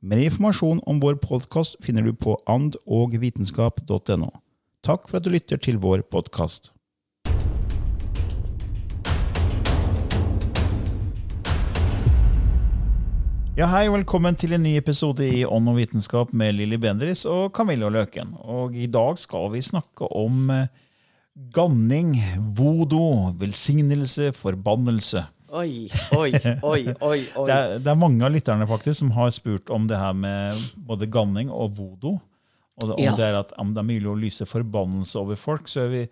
Mer informasjon om vår podkast finner du på andogvitenskap.no. Takk for at du lytter til vår podkast. Ja, hei, velkommen til en ny episode i Ånd og vitenskap med Lilly Bendriss og Camilla Løken. Og I dag skal vi snakke om eh, ganning, vodo, velsignelse, forbannelse. Oi, oi, oi, oi. oi. Det er, det er mange av lytterne faktisk som har spurt om det her med både ganning og vodo. Og det, om Ja. det er at om det er mulig å lyse forbannelse over folk. Så vi,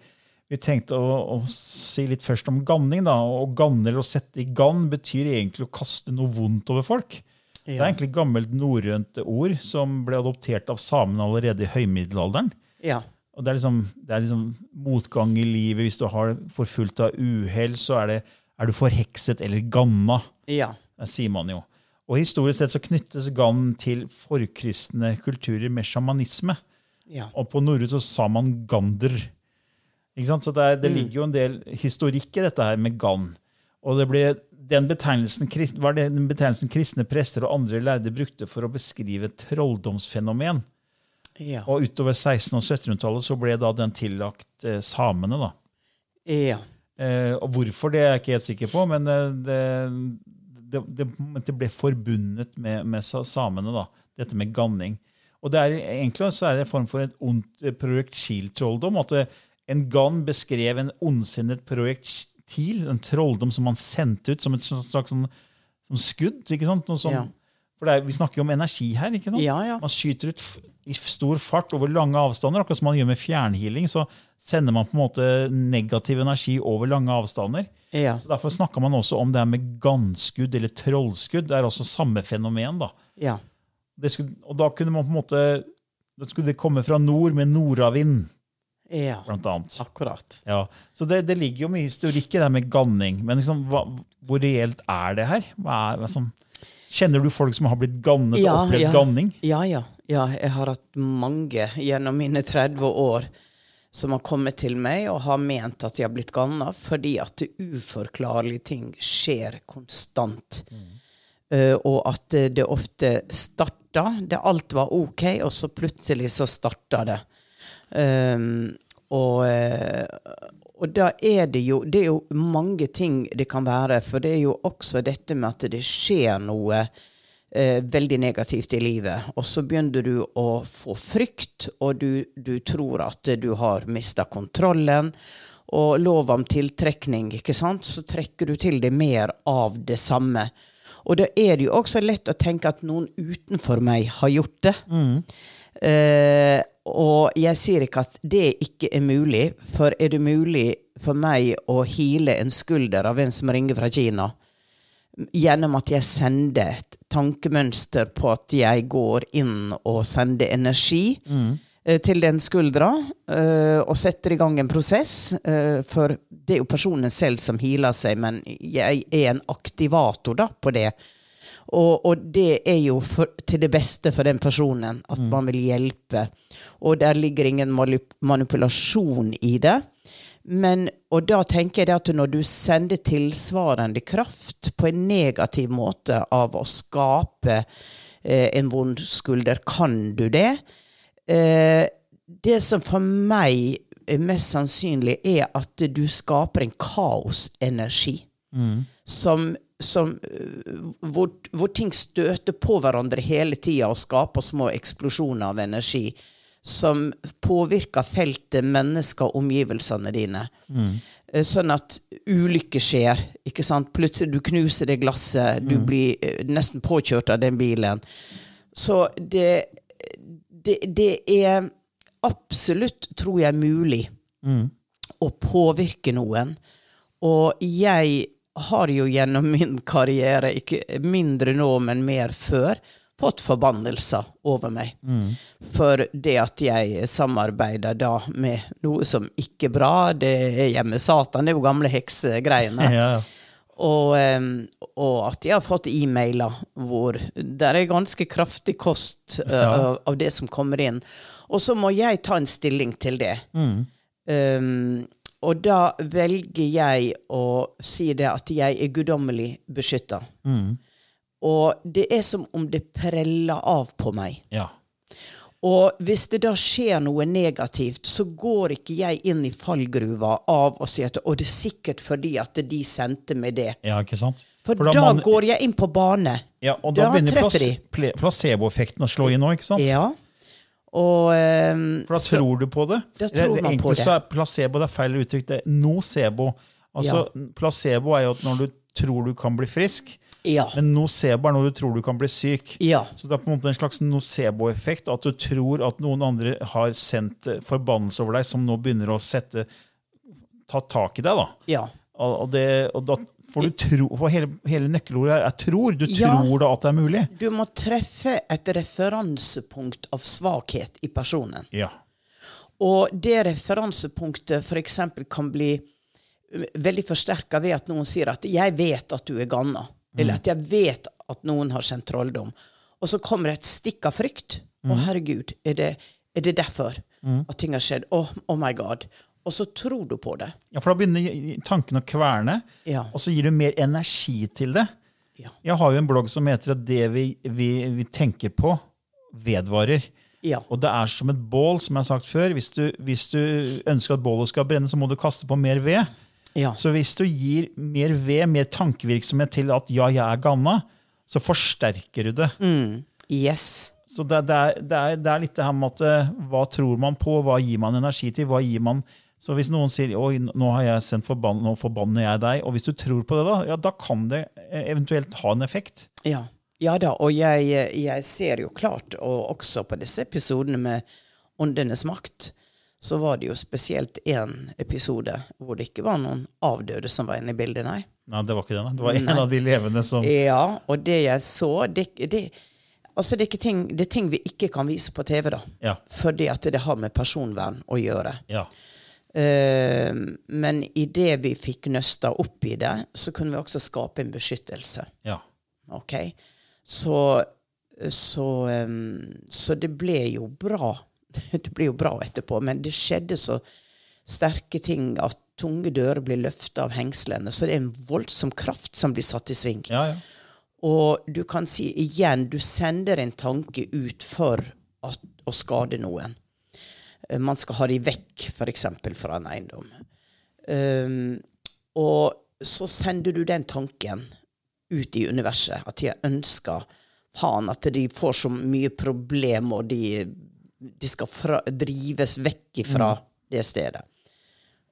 vi tenkte å, å si litt først om ganning. da, Å ganne eller å sette i gann betyr egentlig å kaste noe vondt over folk. Det er egentlig et gammelt norrønt ord som ble adoptert av samene allerede i høymiddelalderen. Ja. Og det er, liksom, det er liksom motgang i livet. Hvis du har forfulgt av uhell, så er, det, er du forhekset eller ganna. Ja. Det sier man jo. Og historisk sett så knyttes gam til forkristne kulturer med sjamanisme. Ja. Og på norrønt så sa man gander. Så det, er, det ligger jo en del historikk i dette her med gann. Og det ble, den betegnelsen, var det den betegnelsen kristne prester og andre lærde brukte for å beskrive trolldomsfenomen. Ja. Og utover 1600- og 1700-tallet så ble da den tillagt eh, samene. da. Ja. Eh, og hvorfor, det er jeg ikke helt sikker på, men eh, det, det, det, ble forbundet med, med samene, da, dette med ganning. Og det er egentlig så er det en form for et ondt eh, projektiltrolldom. At en gann beskrev en ondsinnet projektil, en trolldom som man sendte ut som et slags sånn, som skudd. ikke sant? Sånn, Ja. For er, Vi snakker jo om energi her. ikke sant? Ja, ja. Man skyter ut i stor fart over lange avstander, akkurat som man gjør med fjernhealing. Så sender man på en måte negativ energi over lange avstander. Ja. Så Derfor snakker man også om det her med ganskudd eller trollskudd. Det er også samme fenomen. da. Ja. Det skulle, og da kunne man på en måte Da skulle det komme fra nord med nordavind, Ja. blant annet. Akkurat. Ja, så det, det ligger jo mye historikk i det med ganning. Men liksom, hva, hvor reelt er det her? Hva er, hva som, kjenner du folk som har blitt gannet Ja, og opplevd ja. ganning? Ja, ja. ja. Jeg har hatt mange gjennom mine 30 år som har kommet til meg og har ment at de har blitt ganna fordi at det uforklarlige ting skjer konstant. Eh, og at det, det ofte starta det Alt var ok, og så plutselig så starta det. Um, og, eh, og da er det jo Det er jo mange ting det kan være. For det er jo også dette med at det skjer noe eh, veldig negativt i livet. Og så begynner du å få frykt, og du, du tror at du har mista kontrollen. Og lov om tiltrekning, ikke sant? så trekker du til deg mer av det samme. Og da er det jo også lett å tenke at noen utenfor meg har gjort det. Eh, og jeg sier ikke at det ikke er mulig, for er det mulig for meg å hile en skulder av en som ringer fra Kina, gjennom at jeg sender et tankemønster på at jeg går inn og sender energi eh, til den skuldra, eh, og setter i gang en prosess. eh, for det er jo personen selv som healer seg, men jeg er en aktivator da, på det. Og, og det er jo for, til det beste for den personen, at man vil hjelpe. Og der ligger ingen manipulasjon i det. Men, og da tenker jeg det at når du sender tilsvarende kraft på en negativ måte av å skape eh, en vond skulder, kan du det? Eh, det som for meg er mest sannsynlig, er at du skaper en kaosenergi. Som, som øh, hvor, hvor ting støter på hverandre hele tida og skaper små eksplosjoner av energi. Som påvirker feltet, mennesker, omgivelsene dine. Mm. Sånn at ulykker skjer. ikke sant? Plutselig du knuser det glasset, du blir eh, nesten påkjørt av den bilen. Så det, det, det er absolutt, tror jeg, mulig å påvirke noen. Og jeg har jo gjennom min karriere, ikke mindre nå, men mer før, fått forbannelser over meg. For det at jeg samarbeider da med noe som ikke er bra, det er hjemme Satan, det er jo gamle heksegreiene. Ja. Og, og at jeg har fått e-mailer hvor det er ganske kraftig kost eh, Ja. av, av det som kommer inn. Og så må jeg ta en stilling til det. Um, og da velger jeg å si det at jeg er guddommelig beskytta. Og det er som om det preller av på meg. ja. Og hvis det da skjer noe negativt, så går ikke jeg inn i fallgruva av å si at å, det er sikkert fordi at de sendte meg det. Ja, ikke sant? For, da da man- går jeg inn på bane. Ja, og da Da begynner plas, placeboeffekten å slå inn nå, ikke sant? Ja. Og um, For da så- tror du på det. Da tror Eller, man på det. så er placebo det er feil uttrykk. Det er nocebo. Altså, Placebo er jo at når du tror du kan bli frisk, Ja. men nocebo er når du tror du kan bli syk. Ja. Så det er på en måte en slags nocebo-effekt. At du tror at noen andre har sendt eh, forbannelse over deg, som nå begynner å sette ta tak i deg. da. ja. Og, det, og da får du tro, for hele, hele nøkkelordet er, tror. Du tror da at det er mulig. Du må treffe et referansepunkt av svakhet i personen. Ja. Og det referansepunktet f.eks. kan bli uh, veldig forsterka ved at noen sier at 'jeg vet at du er ganna', eller at 'jeg vet at noen har kjent trolldom'. Og så kommer det et stikk av frykt. 'Å, herregud, er det, er det derfor at ting har skjedd?' Å, oh my god. Og så tror du på det. ja, for da begynner tanken å kverne, Ja. og så gir du mer energi til det. Ja. Jeg har jo en blogg som heter at det vi, vi, vi tenker på, vedvarer. Ja. Og det er som et bål, som jeg har sagt før. Hvis du, hvis du ønsker at bålet skal brenne, så må du kaste på mer ved. Ja. Så hvis du gir mer ved, mer tankevirksomhet til at ja, jeg er ganna, så forsterker du det. Mm. Yes. Så det, det, er, det, er, det er litt det her med at eh, hva tror man på, hva gir man energi til, hva gir man Så hvis noen sier oi, nå har jeg sendt forbann, nå forbanner jeg deg, og hvis du tror på det, da, ja, da kan det eh, eventuelt ha en effekt. Ja. ja da, og jeg, jeg ser jo klart, og også på disse episodene med Åndenes makt, så var det jo spesielt én episode hvor det ikke var noen avdøde som var inne i bildet, nei. Nei, det var ikke det. nei. Det var en av de levende som Ja, og det jeg så det, det, altså det, er ting, det er ting vi ikke kan vise på TV, da. Ja. Fordi at det har med personvern å gjøre. ja. Uh, men idet vi fikk nøsta opp i det, så kunne vi også skape en beskyttelse. ja. Ok? Så, så, um, så det ble jo bra. Det blir jo bra etterpå, men det skjedde så sterke ting at tunge dører blir løfta av hengslene. Så det er en voldsom kraft som blir satt i sving. ja, ja. Og du kan si igjen, du sender en tanke ut for at, å skade noen. Eh, Man skal ha de vekk, f.eks. fra en eiendom. Um, og så sender du den tanken ut i universet. At de ønsker faen at de får så mye problem, og de, de skal fra, drives vekk fra det stedet.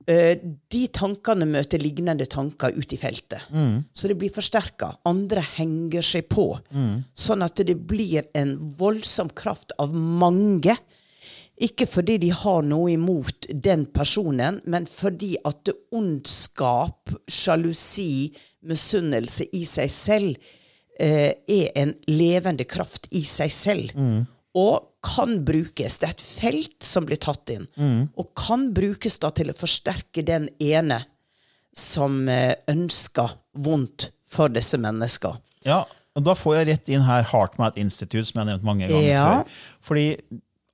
Eh, de tankene møter lignende tanker ute i feltet. Så det blir forsterka. Andre henger seg på. Sånn at det blir en voldsom kraft av mange. Ikke fordi de har noe imot den personen, men fordi at ondskap, sjalusi, misunnelse i seg selv eh, er en levende kraft i seg selv. Og kan brukes. Det er et felt som blir tatt inn. Og kan brukes da til å forsterke den ene som eh, ønsker vondt for disse mennesker. ja. Og da får jeg rett inn her HeartMath Institute, som jeg har nevnt mange ganger Ja. før. Fordi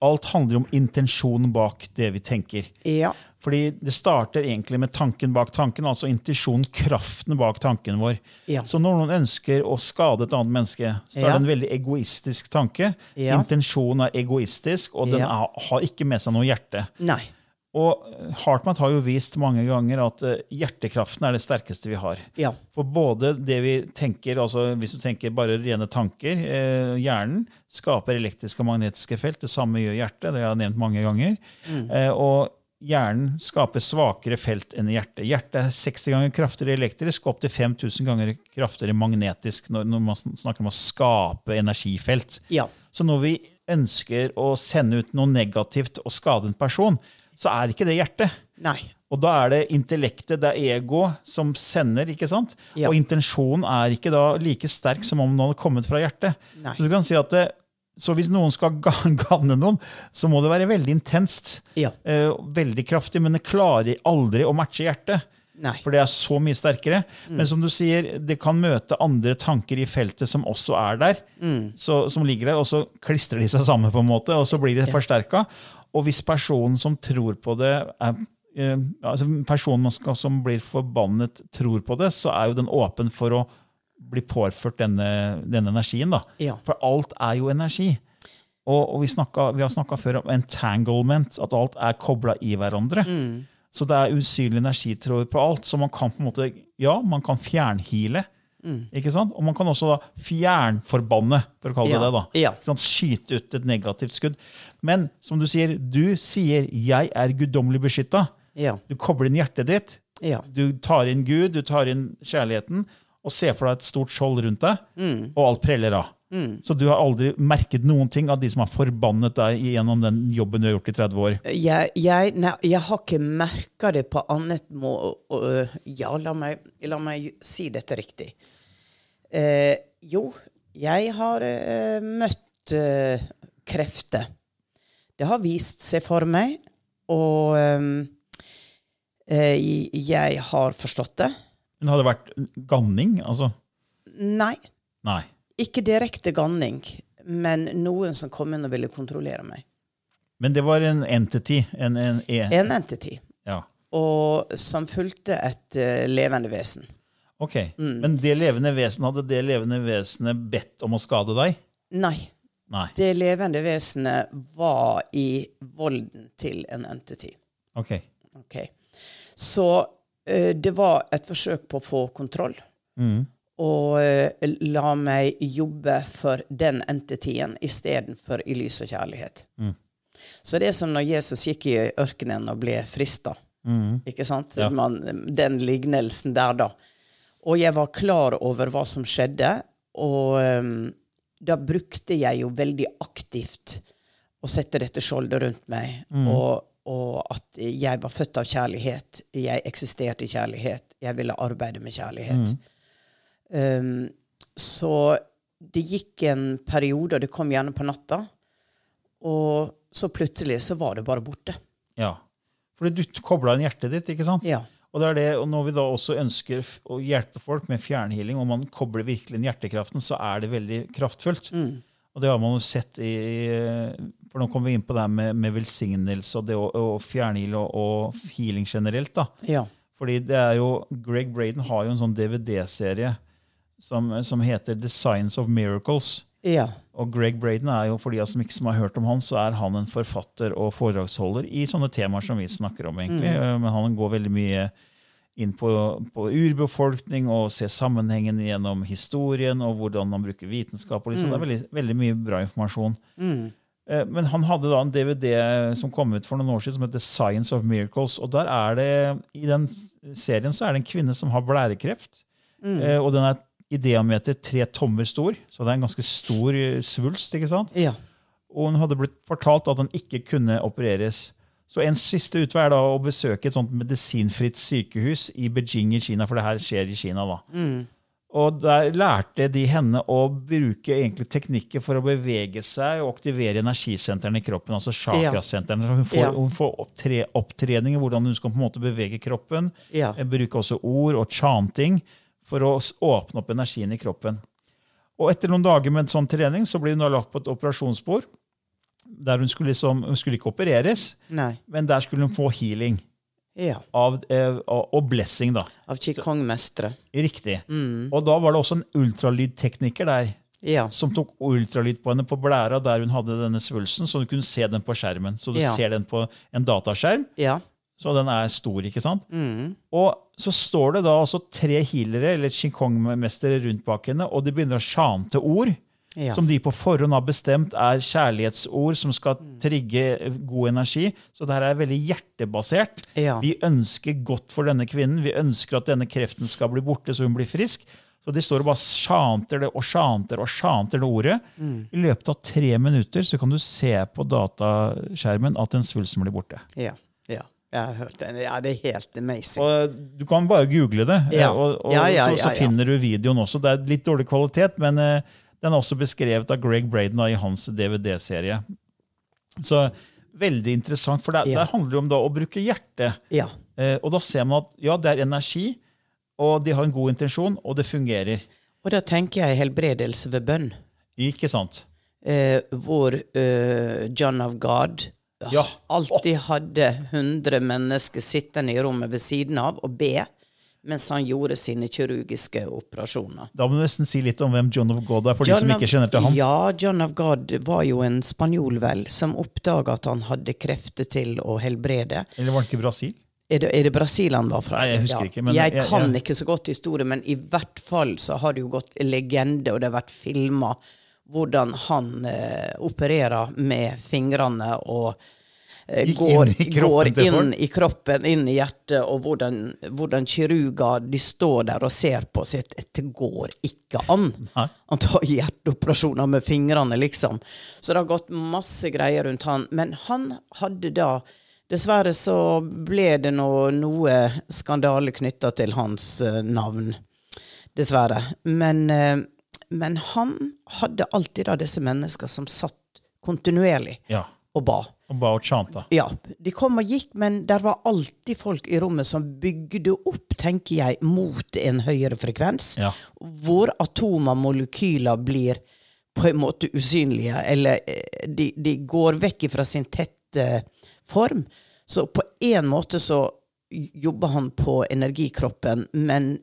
alt handler om intensjonen bak det vi tenker. Ja. Fordi det starter egentlig med tanken bak tanken, altså intensjonen, kraften bak tanken vår. Ja. Så når noen ønsker å skade et annet menneske, så er det en veldig egoistisk tanke. Ja. Intensjonen er egoistisk, og den Ja. er, har ikke med seg noe hjerte. Nei. Og Hartmann har jo vist mange ganger at eh, hjertekraften er det sterkeste vi har. Ja. For både det vi tenker, altså hvis du tenker bare rene tanker, eh, hjernen skaper elektriske og magnetiske felt. Det samme gjør hjertet, det har jeg nevnt mange ganger. Eh, og hjernen skaper svakere felt enn hjertet. Hjertet er 60 ganger kraftigere elektrisk og opptil 5000 ganger kraftigere magnetisk når, når man snakker om å skape energifelt. Ja. Så når vi ønsker å sende ut noe negativt og skade en person, så er ikke det hjertet. Nei. Og da er det intellektet, det er ego, som sender. ikke sant? Ja. Og intensjonen er ikke da like sterk som om den hadde kommet fra hjertet. Nei. Så du kan si at det, så hvis noen skal ga- ganne noen, så må det være veldig intenst. Ja. Eh, veldig kraftig, men det klarer aldri å matche hjertet. Nei. For det er så mye sterkere. Mm. Men som du sier, det kan møte andre tanker i feltet som også er der. Mm. Så, som ligger der, Og så klistrer de seg sammen, på en måte, og så blir det forsterka. Og hvis personen som tror på det, er, eh, altså personen skal, som blir forbannet, tror på det, så er jo den åpen for å bli påført denne, denne energien. da. Ja. For alt er jo energi. Og, og vi, snakket, vi har snakka før om entanglement, at alt er kobla i hverandre. Så det er usynlige energitråder på alt. Så man kan på en måte, ja, man kan fjernhile. Ikke sant? Og man kan også da fjernforbanne, for å kalle det Ja. det. da. Ja. Sant? Skyte ut et negativt skudd. Men som du sier, du sier 'jeg er guddommelig beskytta'. Ja. Du kobler inn hjertet ditt. Ja. Du tar inn Gud, du tar inn kjærligheten, og ser for deg et stort skjold rundt deg, Mm. og alt preller av. Så du har aldri merket noen ting av de som har forbannet deg gjennom den jobben du har gjort i 30 år. Jeg, jeg, nei, jeg har ikke merka det på annet må... øh, Ja, la meg, la meg si dette riktig. Eh, jo, jeg har eh, møtt eh, krefter. Det har vist seg for meg, og ehm, eh, jeg har forstått det. Men har det vært ganning? Altså, Nei, nei. ikke direkte ganning, men noen som kom inn og ville kontrollere meg. Men det var en entity. En, en e. En entity. Ja. Og som fulgte et uh, levende vesen. Ok. Mm. Men det levende vesen, hadde det levende vesenet bedt om å skade deg? Nei. Nei. Det levende vesenet var i volden til en entity. Ok. okay. Så uh, det var et forsøk på å få kontroll. Mm. Og uh, la meg jobbe for den entityen istedenfor i lys og kjærlighet. Mm. Så det er som når Jesus gikk i ørkenen og ble frista. Ikke sant? Mm. Ja. Man, den lignelsen der, da. Og jeg var klar over hva som skjedde, og um, da brukte jeg jo veldig aktivt å sette dette skjoldet rundt meg. Mm. Og, og at jeg var født av kjærlighet. Jeg eksisterte i kjærlighet. Jeg ville arbeide med kjærlighet. Um, så det gikk en periode, og det kom gjerne på natta. Og så plutselig så var det bare borte. Ja. Fordi du kobla inn hjertet ditt, ikke sant? Ja. Og det er det, og når vi da også ønsker å hjelpe folk med fjernhealing, og man kobler virkelig inn hjertekraften, så er det veldig kraftfullt. Og det har man jo sett i For nå kommer vi inn på det her med, med velsignelse og det å, å fjernheale og, og healing generelt. da. Ja. Fordi det er jo, Greg Braden har jo en sånn DVD-serie som, som heter The Science of Miracles. Ja. Og Greg Braden er jo, for de som ikke har hørt om han, så er han en forfatter og foredragsholder i sånne temaer som vi snakker om. egentlig. Mm. Men han går veldig mye inn på, på urbefolkning og ser sammenhengen gjennom historien og hvordan man bruker vitenskap. og liksom. Det er veldig, veldig mye bra informasjon. Mm. Men han hadde da en DVD som kom ut for noen år siden som heter Science of Miracles. og der er det, I den serien så er det en kvinne som har blærekreft. Eh, Og den er i diameter tre tommer stor, så det er en ganske stor eh, svulst. ikke sant? Ja. Og hun hadde blitt fortalt at den ikke kunne opereres. Så en siste utvei er da å besøke et sånt medisinfritt sykehus i Beijing i Kina, for det her skjer i Kina. da. Og der lærte de henne å bruke egentlig teknikker for å bevege seg og aktivere energisentrene i kroppen, altså chakrasentrene. Hun får, Ja. hun får opptre, opptrening i hvordan hun skal på en måte bevege kroppen. Ja. Eh, Bruke også ord og chanting for å åpne opp energien i kroppen. Og etter noen dager med en sånn trening så blir hun lagt på et operasjonsbord. Der hun skulle, liksom, hun skulle ikke opereres, Nei. men der skulle hun få healing. Ja. Av, eh, og blessing, da. Av qigong-mestere. Riktig. Mm. Og da var det også en ultralydtekniker der Ja. som tok ultralyd på henne på blæra der hun hadde denne svulsten, så du kunne se den på skjermen. Så du Ja. ser den på en dataskjerm, Ja. Så den er stor, ikke sant? Mm. Og så står det da også tre healere eller qigong-mestere rundt bak henne, og de begynner å sjante ord. Ja. Som de på forhånd har bestemt er kjærlighetsord som skal trigge god energi. Så det her er veldig hjertebasert. Ja. Vi ønsker godt for denne kvinnen. Vi ønsker at denne kreften skal bli borte, så hun blir frisk. Så de står og bare sjanter det og sjanter og sjanter det ordet. Mm. I løpet av tre minutter så kan du se på dataskjermen at den svulsten blir borte. Ja. Ja. Jeg har hørt det. Ja, det er helt amazing. Og Du kan bare google det, Ja. eh, og, og Ja, ja, så, så ja, ja. finner du videoen også. Det er litt dårlig kvalitet, men uh, den er også beskrevet av Greg Braden da, i hans DVD-serie. Så veldig interessant, for det, Ja. det handler jo om da å bruke hjertet. Ja. Eh, og da ser man at ja, det er energi, og de har en god intensjon, og det fungerer. Og da tenker jeg helbredelse ved bønn. Ikke sant? Uh, hvor eh, John of God Ja. alltid hadde 100 mennesker sittende i rommet ved siden av og be mens han gjorde sine kirurgiske operasjoner. Da må du nesten si litt om hvem John of God er, for de som ikke kjenner til ham. Ja, John of God var jo en spanjol, vel, som oppdaga at han hadde krefter til å helbrede. Eller var han ikke Brasil? Er det, er det Brasil han var fra? Nei, jeg husker ikke, men jeg jeg- kan jeg- ikke så godt historie, men i hvert fall så har det jo gått legende, og det har vært filma hvordan han eh, opererer med fingrene og eh, går, inn i kroppen går inn i kroppen, inn i hjertet, og hvordan, hvordan kirurger de står der og ser på sitt Det går ikke an. Nei. Han tar hjerteoperasjoner med fingrene, liksom. Så det har gått masse greier rundt han. Men han hadde da Dessverre så ble det noe, noe skandale knytta til hans eh, navn. Dessverre. Men, eh, men han hadde alltid da disse mennesker som satt kontinuerlig Ja. og ba. Og ba og chanta. Ja, de kom og gikk, men der var alltid folk i rommet som bygde opp, tenker jeg, mot en høyere frekvens. Ja. Hvor atomer, molekyler, blir på en måte usynlige, eller eh, de, de går vekk fra sin tette form. Så på en måte så jobber han på energikroppen, men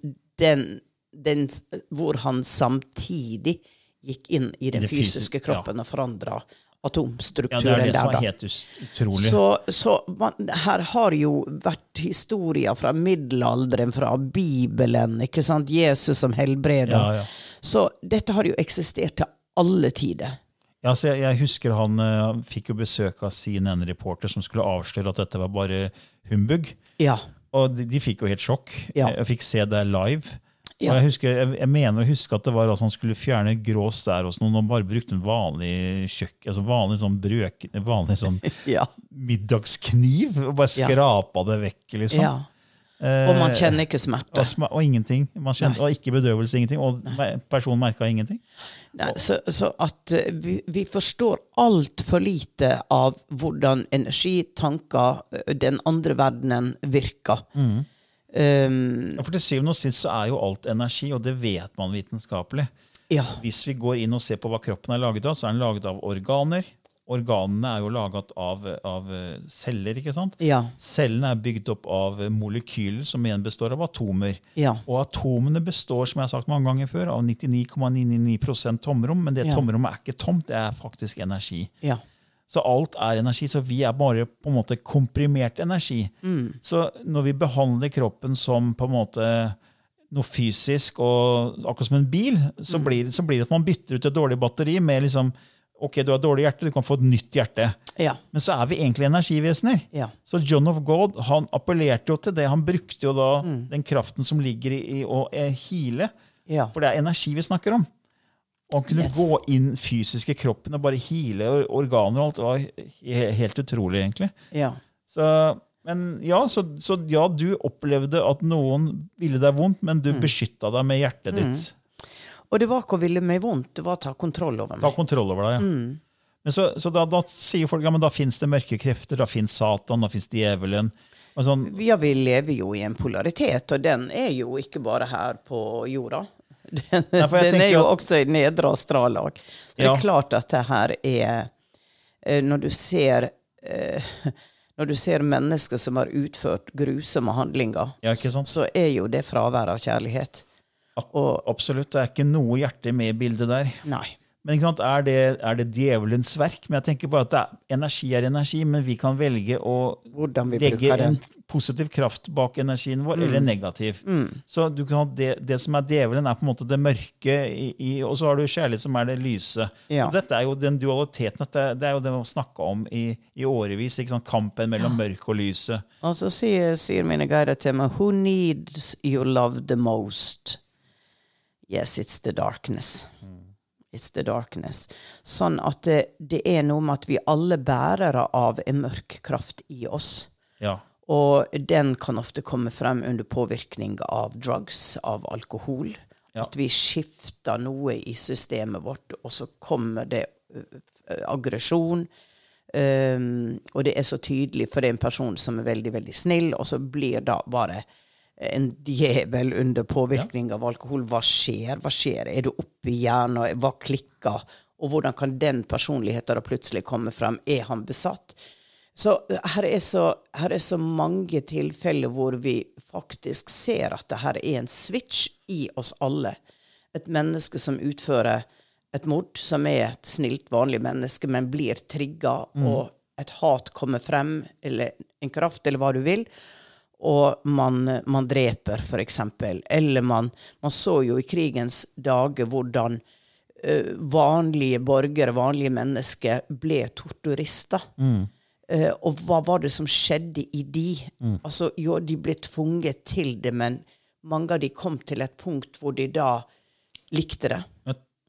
den, den hvor han samtidig gikk inn i den fysiske, kroppen og forandra Ja, det er det der, som er helt utrolig. Så, så man, her har jo vært historier fra middelalderen, fra Bibelen, ikke sant? Jesus som helbreder. Ja, ja. Så dette har jo eksistert til alle tider. Ja, så jeg, jeg husker han uh, fikk jo besøk av CNN-reporter som skulle avsløre at dette var bare humbug. Ja. Og de, de fikk jo helt sjokk. Ja. Jeg fikk se det live. Ja. Jeg, husker, jeg, jeg mener å huske at det var at han skulle fjerne grå stær hos noen og bare brukte en vanlig kjøkken, altså vanlig sånn brøk, vanlig sånn Ja. middagskniv og bare Ja. det vekk, liksom. ja. Og man kjenner ikke smerte. Og, og ingenting. Man kjente, og ikke bedøvelse, ingenting. Og Nei. personen merka ingenting. Nei, så, så at eh, vi, vi forstår altfor lite av hvordan energi, tanker, eh, den andre verdenen virker. Um, Ja, for til syvende og sist så er jo alt energi, og det vet man vitenskapelig. ja. Hvis vi går inn og ser på hva kroppen er laget av, så er den laget av organer. Organene er jo laget av, av eh, celler. ikke sant? Ja. Cellene er bygd opp av eh, molekyler som igjen består av atomer. Ja. Og atomene består som jeg har sagt mange ganger før, av 99,99 ,99 tomrom. Men det tomrommet er ikke tomt, det er faktisk energi. Ja. Så alt er energi. Så vi er bare på en måte komprimert energi. Så når vi behandler kroppen som på en måte noe fysisk, og akkurat som en bil, så, blir, så blir det at man bytter ut et dårlig batteri med liksom Ok, du har dårlig hjerte, du kan få et nytt hjerte. Ja. Men så er vi egentlig energivesener. Ja. Så John of God han appellerte jo til det. Han brukte jo da Mm. den kraften som ligger i, i å eh, hile. Ja. For det er energi vi snakker om. Og han kunne Yes. gå inn fysisk i kroppen og bare hile organer og alt. Det var helt utrolig, egentlig. ja. Så, men ja, så, så ja, du opplevde at noen ville deg vondt, men Mm. du beskytta deg med hjertet ditt. Og det var ikke å ville meg vondt, det var å ta kontroll over meg. Ta kontroll over deg. Ja. Mm. Men så, så da, da sier folk ja, men da fins det mørke krefter, da fins Satan, da fins djevelen. Sånn, Ja, vi lever jo i en polaritet, og den er jo ikke bare her på jorda. Den, Nei, den er jo også i nedre astrallag. Så det Ja. er klart at det her er eh, Når du ser eh, når du ser mennesker som har utført grusomme handlinger, Ja, så er jo det fravær av kjærlighet. Og Absolutt. Det er ikke noe hjerte med i bildet der. nei. Men er, det, er det djevelens verk? Men jeg tenker bare at er, energi er energi, men vi kan velge å legge en positiv kraft bak energien vår, eller negativ. Så du kan, det, det som er djevelen, er på en måte det mørke, i, i, og så har du kjærlighet, som er det lyse. Ja. Dette er jo den dualiteten, dette, det er jo det vi har snakka om i, i årevis. Kampen mellom mørket og lyset. Og så sier, sier mine guider til meg Who needs your love the most? Yes, it's the darkness. It's the darkness. Sånn at det, det er noe med at vi alle bærere av en mørk kraft i oss. Ja. Og den kan ofte komme frem under påvirkning av drugs, av alkohol. Ja. At vi skifter noe i systemet vårt, og så kommer det aggresjon. Um, og det er så tydelig, for en person som er veldig, veldig snill, og så blir da bare en djevel under påvirkning av alkohol. Hva skjer? Hva skjer? Er du oppe i hjernen? Hva klikker? Og hvordan kan den personligheten da plutselig komme frem? Er han besatt? Så her er så, her er så mange tilfeller hvor vi faktisk ser at det her er en switch i oss alle. Et menneske som utfører et mord, som er et snilt, vanlig menneske, men blir trigga, og et hat kommer frem, eller en kraft, eller hva du vil, og man, man dreper, eksempel. Eller man, man så jo i krigens dager hvordan uh, vanlige borgere, vanlige mennesker, ble torturister. Eh, og hva var det som skjedde i de? Altså, jo, de ble tvunget til det, men mange av de kom til et punkt hvor de da likte det.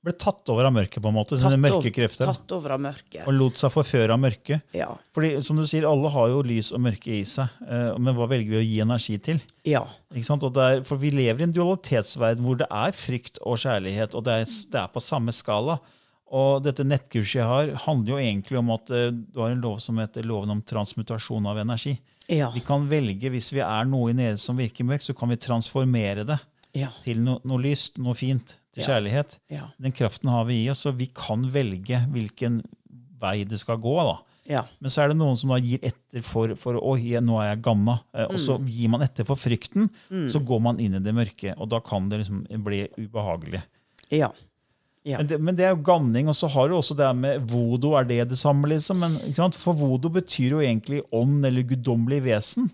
Ble tatt over av mørket, på en måte. Tatt mørke krefter. Tatt over av mørket. Og lot seg forføre av mørket. Ja. Fordi, som du sier, alle har jo lys og mørke i seg. eh, Men hva velger vi å gi energi til? ja. Ikke sant? Er, for vi lever i en dualitetsverden hvor det er frykt og kjærlighet, og det er, det er på samme skala. Og dette nettkurset jeg har, handler jo egentlig om at eh, du har en lov som heter loven om transmutasjon av energi. Ja. Vi kan velge, hvis vi er noe i nede som virker mørkt, så kan vi transformere det Ja. til no, noe lyst, noe fint, til kjærlighet. Ja. Den kraften har vi i oss, så vi kan velge hvilken vei det skal gå. da. Ja. Men så er det noen som gir etter for, for Oi, nå er jeg gamma. Eh, Og så Mm. gir man etter for frykten. Så går man inn i det mørke, og da kan det liksom bli ubehagelig. Ja. Ja. Men det, men det er jo ganning, og så har du også det med vodo. Er det det samme? liksom? Men? For vodo betyr jo egentlig ånd eller guddommelig vesen.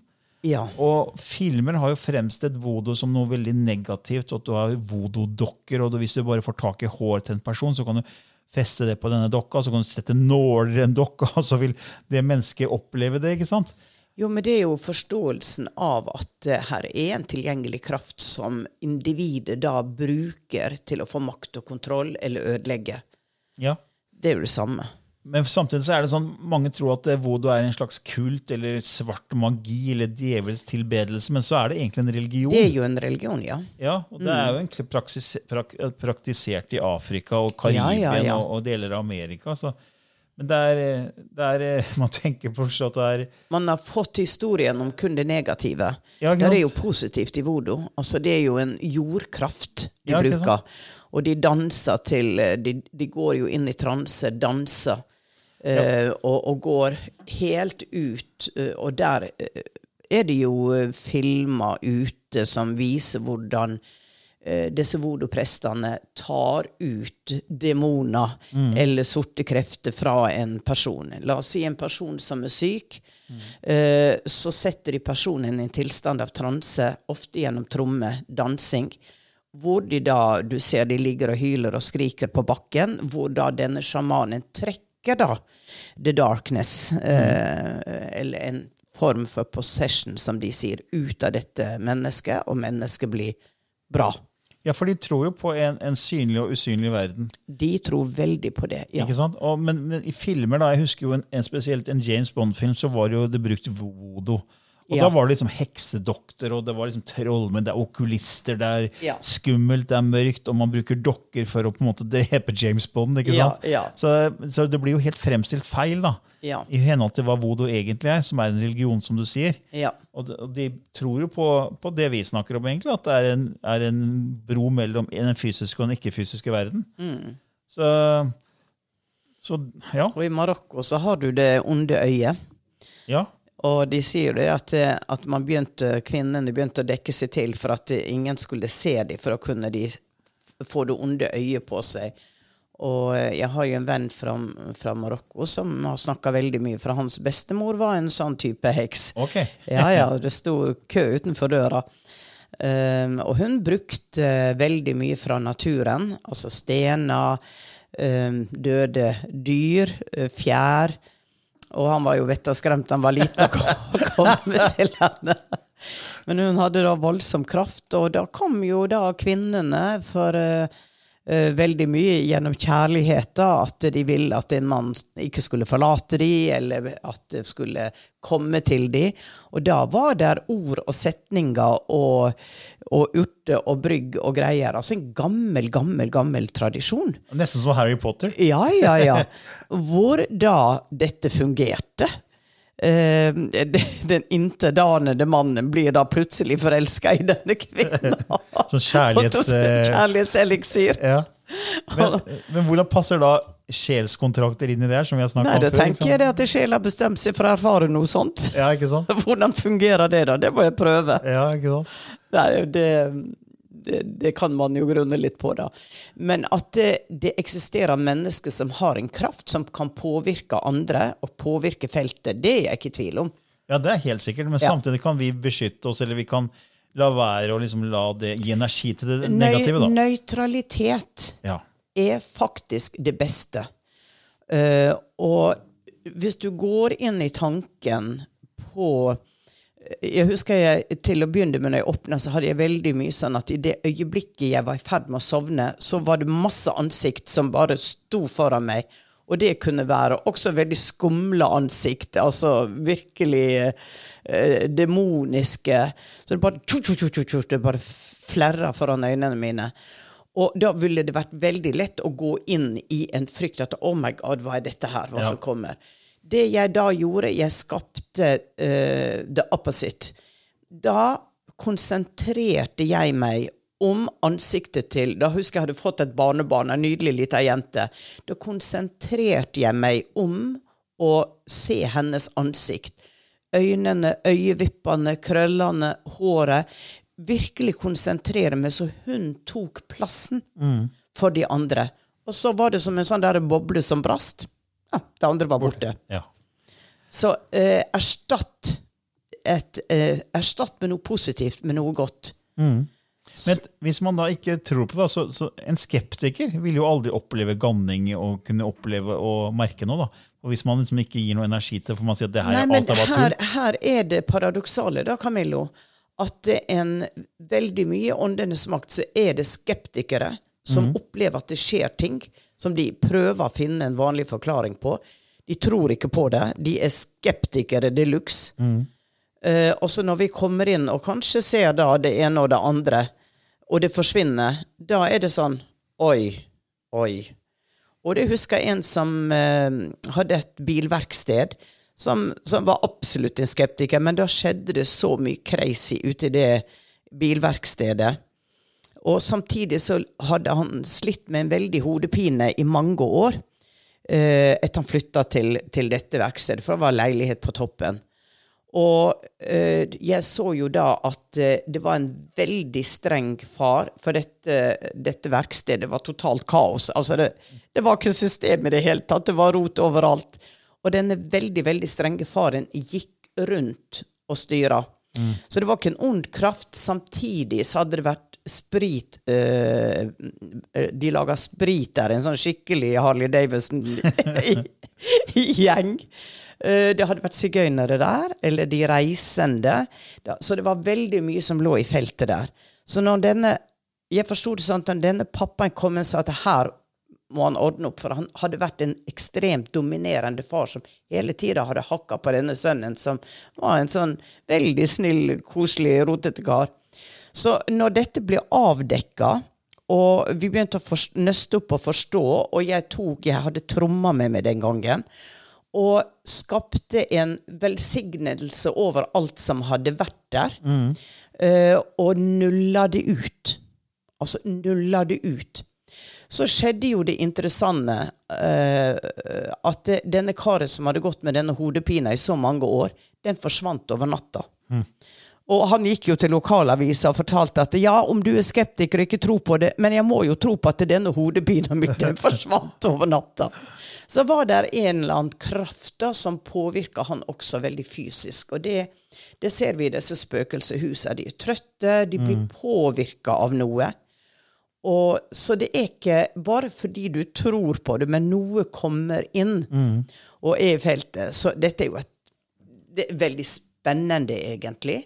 Ja. Og filmer har jo fremstilt voodoo som noe veldig negativt. At du har voodoo-dokker, og hvis du bare får tak i hår til en person, så kan du feste det på denne dokka, så kan du sette nåler i en dokka, og så vil det mennesket oppleve det. ikke sant? Jo, men det er jo forståelsen av at eh, her er en tilgjengelig kraft som individet da bruker til å få makt og kontroll eller ødelegge. Ja. Det er jo det samme. Men samtidig så er det sånn, mange tror at vodo voodoo er en slags kult eller svart magi eller djevels tilbedelse, men så er det egentlig en religion. Det er jo en religion, ja. Ja, og det er jo egentlig praksis, prak, praktisert i Afrika og Karibien Ja, ja, ja. Og, og deler av Amerika. Så. Men det er, eh, det er eh, Man tenker på at det er Man har fått historien om kun det negative. Det er jo positivt i voodoo. Altså, det er jo en jordkraft de bruker. Og de danser til eh, de, de går jo inn i transe, danser. Eh, og, og går helt ut. eh, og der eh, er det jo filmer ute som viser hvordan disse voodoo-prestene tar ut demoner eller sorte krefter fra en person. La oss si en person som er syk. Eh, så setter de personen i en tilstand av transe, ofte gjennom tromme, dansing. Hvor de da, du ser de ligger og hyler og skriker på bakken, hvor da denne sjamanen trekker da the darkness, eh, eller en form for possession, som de sier, ut av dette mennesket, og mennesket blir bra. Ja, for de tror jo på en, en synlig og usynlig verden. De tror veldig på det. Ja. Ikke sant? Og, men, men i filmer, da, jeg husker jo en, en spesielt en James Bond-film, så var det jo det brukt voodoo. Og Ja. da var det liksom heksedoktor, og det var liksom trollmenn, det er okulister, det er Ja. skummelt, det er mørkt, og man bruker dokker for å på en måte drepe James Bond. ikke Ja, sant? ja. Så, så det blir jo helt fremstilt feil, da. Ja. I henhold til hva vodo egentlig er, som er en religion, som du sier. Ja. Og de, og de tror jo på, på det vi snakker om, egentlig, at det er en, er en bro mellom den fysiske og den ikke-fysiske verden. Mm. Så, så ja. Og i Marokko så har du det onde øyet. ja. Og de sier jo det at, eh, at man begynte, kvinnene begynte å dekke seg til for at eh, ingen skulle se dem, for å kunne de få det onde øyet på seg. Og eh, jeg har jo en venn fra, fra Marokko som har snakka veldig mye, for hans bestemor var en sånn type heks. Okay. Ja, ja, det sto kø utenfor døra. Um, og hun brukte veldig mye fra naturen, altså stener, um, døde dyr, fjær. Og han var jo vettaskremt han var liten og kom, til henne. Men hun hadde da voldsom kraft, og da kom jo da kvinnene for eh, eh, veldig mye gjennom kjærlighet, at de ville at en mann ikke skulle forlate dem, eller at det skulle komme til dem. Og da var det ord og setninger og, og urter og brygg og greier. Altså en gammel, gammel, gammel tradisjon. Nesten som Harry Potter. Ja, ja, ja. Hvor da dette fungerte. De- den intetanende mannen blir da plutselig forelska i denne kvinnen. Sånn kjærlighets... eh, Kjærlighetseliksir. Ja. Men, men hvordan passer da sjelskontrakter inn i det som vi har Nei, om da før? tenker jeg det at sjela har bestemt seg for å erfare noe sånt. Ja, ikke sant? Hvordan fungerer det, da? Det må jeg prøve. Ja, ikke sant? Nei, det, det, det kan man jo grunne litt på, da. Men at det, det eksisterer mennesker som har en kraft som kan påvirke andre, og påvirke feltet, det er jeg ikke i tvil om. Ja, det er helt sikkert, men Ja. samtidig kan vi beskytte oss, eller vi kan la være å liksom la det gi energi til det negative, da. nøytralitet Ja. er faktisk det beste. Uh, og hvis du går inn i tanken på Jeg husker jeg til å begynne med når jeg åpna, så hadde jeg veldig mye sånn at i det øyeblikket jeg var i ferd med å sovne, så var det masse ansikt som bare sto foran meg. Og det kunne være også veldig skumle ansikt, altså virkelig eh, demoniske. Så det bare det bare flerra foran øynene mine. Og da ville det vært veldig lett å gå inn i en frykt at oh my god, hva er dette her, hva Ja. som kommer. Det jeg da gjorde, jeg skapte uh, the opposite. Da konsentrerte jeg meg om ansiktet til Da husker jeg hadde fått et barnebarn, en nydelig lita jente. Da konsentrerte jeg meg om å se hennes ansikt. Øynene, øyevippene, krøllene, håret. Virkelig konsentrere meg så hun tok plassen for de andre. Og så var det som en sånn der boble som brast. Ja, det andre var borte. ja. Så eh, erstatt, et, eh, erstatt med noe positivt med noe godt. Men hvis man da ikke tror på det, så, så en skeptiker vil jo aldri oppleve ganning og kunne oppleve og merke noe. da. Og hvis man liksom ikke gir noe energi til, får man si at det her Nei, er alt men her, her er det paradoksale, da, Camillo. At det er en veldig mye åndenes makt, så er det skeptikere som opplever at det skjer ting som de prøver å finne en vanlig forklaring på. De tror ikke på det. De er skeptikere de luxe. Eh, og så når vi kommer inn og kanskje ser da det ene og det andre, og det forsvinner, da er det sånn Oi, oi. Og det husker jeg en som uh, hadde et bilverksted, som, som var absolutt en skeptiker, men da skjedde det så mye crazy ute i det bilverkstedet. Og samtidig så hadde han slitt med en veldig hodepine i mange år eh, etter han flytta til, til dette verkstedet, for det var leilighet på toppen. Og eh, jeg så jo da at eh, det var en veldig streng far, for dette, dette verkstedet var totalt kaos. Altså det, det var ikke system i det hele tatt, det var rot overalt. Og denne veldig, veldig strenge faren gikk rundt og styra. Så det var ikke en ond kraft. Samtidig så hadde det vært sprit eh, eh, De lager sprit der, en sånn skikkelig Harley Davidson-gjeng. uh, det hadde vært sigøynere der, eller de reisende. Da, så det var veldig mye som lå i feltet der. Så når denne Jeg forsto det sånn at denne pappaen kom og sa at her må han ordne opp, for han hadde vært en ekstremt dominerende far som hele tida hadde hakka på denne sønnen, som var en sånn veldig snill, koselig, rotete kar. Så når dette ble avdekka, og vi begynte å nøste opp og forstå, og jeg tok Jeg hadde tromma med meg den gangen. Og skapte en velsignelse over alt som hadde vært der. Mm. Uh, og nulla det ut. Altså nulla det ut så skjedde jo det interessante uh, at det, denne karet som hadde gått med denne hodepina i så mange år, den forsvant over natta. Mm. Og han gikk jo til lokalavisa og fortalte at ja, om du er skeptiker og ikke tror på det, men jeg må jo tro på at denne hodepina mi forsvant over natta. Så var det en eller annen kraft da som påvirka han også veldig fysisk. Og det, det ser vi i disse spøkelseshusene. De er trøtte, de blir mm. påvirka av noe. Og, så det er ikke bare fordi du tror på det, men noe kommer inn mm. og er i feltet. Så dette er jo et, det er veldig spennende, egentlig.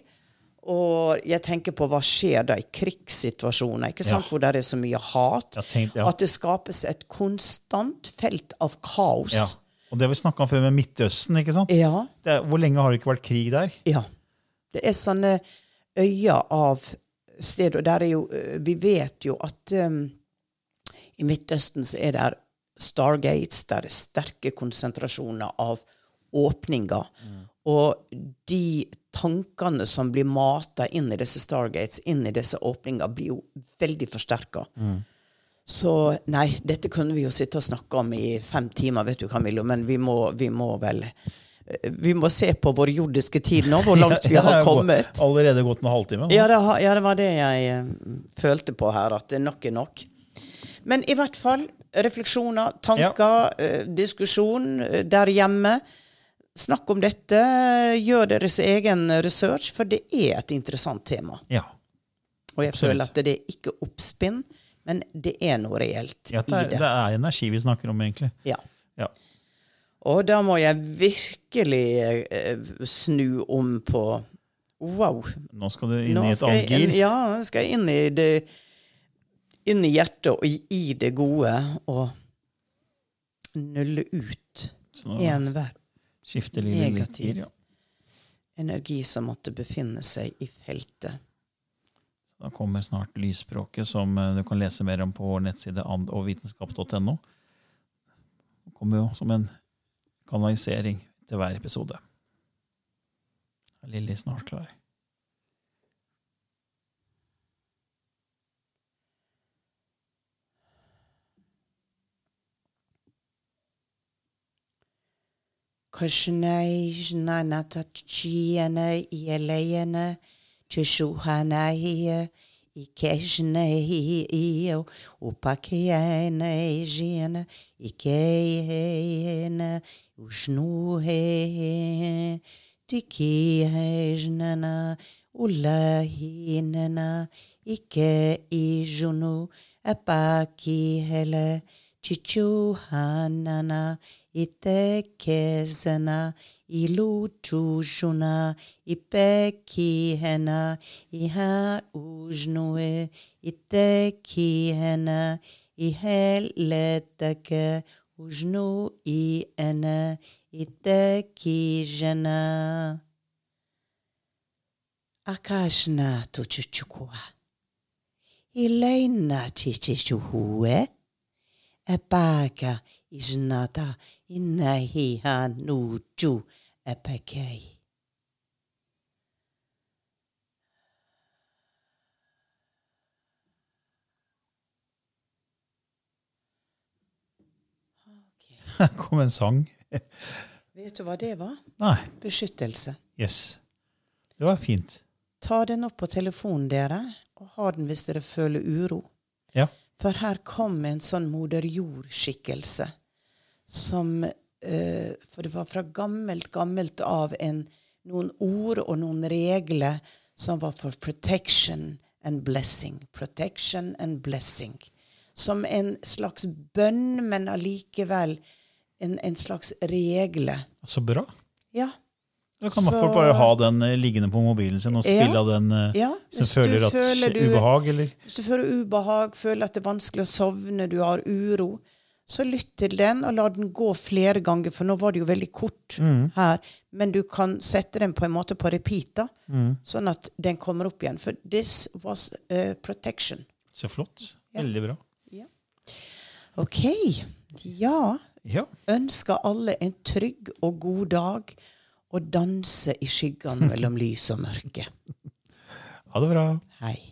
Og jeg tenker på hva skjer da i krigssituasjoner, ikke sant? Ja. hvor det er så mye hat. Tenkte, ja. At det skapes et konstant felt av kaos. Ja. Og det har vi snakka om før med Midtøsten. ikke sant? Ja. Er, hvor lenge har det ikke vært krig der? Ja. Det er sånne øyer av sted. Og der er jo eh, Vi vet jo at um, i Midtøsten så er det Stargates, der er sterke konsentrasjoner av åpninger. Mm. Og de tankene som blir mata inn i disse Stargates, inn i disse åpninger, blir jo veldig forsterka. Mm. Så nei, dette kunne vi jo sitte og snakke om i fem timer, vet du, Camillo, men vi må, vi må vel vi må se på vår jordiske tid nå, hvor langt vi har kommet. Allerede gått en halvtime? Ja det, ja, det var det jeg uh, følte på her, at nok er nok. Men i hvert fall refleksjoner, tanker, ja. uh, diskusjon der hjemme. Snakk om dette, gjør deres egen research, for det er et interessant tema. Ja. Og jeg Absolutt. føler at det er ikke oppspinn, men det er noe reelt ja, det er, i det. Det er energi vi snakker om, egentlig. Ja. ja. Og da må jeg virkelig eh, snu om på Wow. Nå skal du inn Nå i et annet gir? Ja, nå skal jeg inn i det inn i hjertet og i det gode og nulle ut enhver negativ ja. energi som måtte befinne seg i feltet. Da kommer snart lysspråket, som eh, du kan lese mer om på vår nettside andogvitenskap.no. Det kommer jo som en kanalisering til hver episode. Lilly snart klar? Krishnai Jnanatachiana Yelayana Chishuhanai Ikeshnai Upakiana Jina Ikeina Ushnuhe Tikihajnana Ulahinana Ike Ijunu Apakihele Chichuhanana Ike i tekezena, i lučužuna, i pekihena, i haužnue, i tekihena, i heletake, užnu i ene, i tekižena. Akašna tu čučukua. I lejna čičičuhue, e paga, iznata innahi hanuju epekei. Her kom en sang. Vet du hva det var? Nei. Beskyttelse. Yes. Det var fint. Ta den opp på telefonen, dere, og ha den hvis dere føler uro. Ja. For her kom en sånn moder jord-skikkelse som uh, For det var fra gammelt, gammelt av en, noen ord og noen regler som var for protection and blessing. Protection and blessing. Som en slags bønn, men allikevel en, en slags regle. Så bra. Ja. Da kan man så, bare ha den eh, liggende på mobilen sin og spille av den eh, ja, du føler at ubehag, eller? Hvis du føler ubehag, føler at det er vanskelig å sovne, du har uro, Så lytt til den, og la den gå flere ganger, for nå var det jo veldig kort her. Men du kan sette den på en måte på repeat, da, sånn at den kommer opp igjen. For this was uh, protection. Så flott. Veldig bra. OK. Ja. Ja. Ønsker alle en trygg og god dag, og danse i skyggene mellom lys og mørke. Ha det bra. Hei.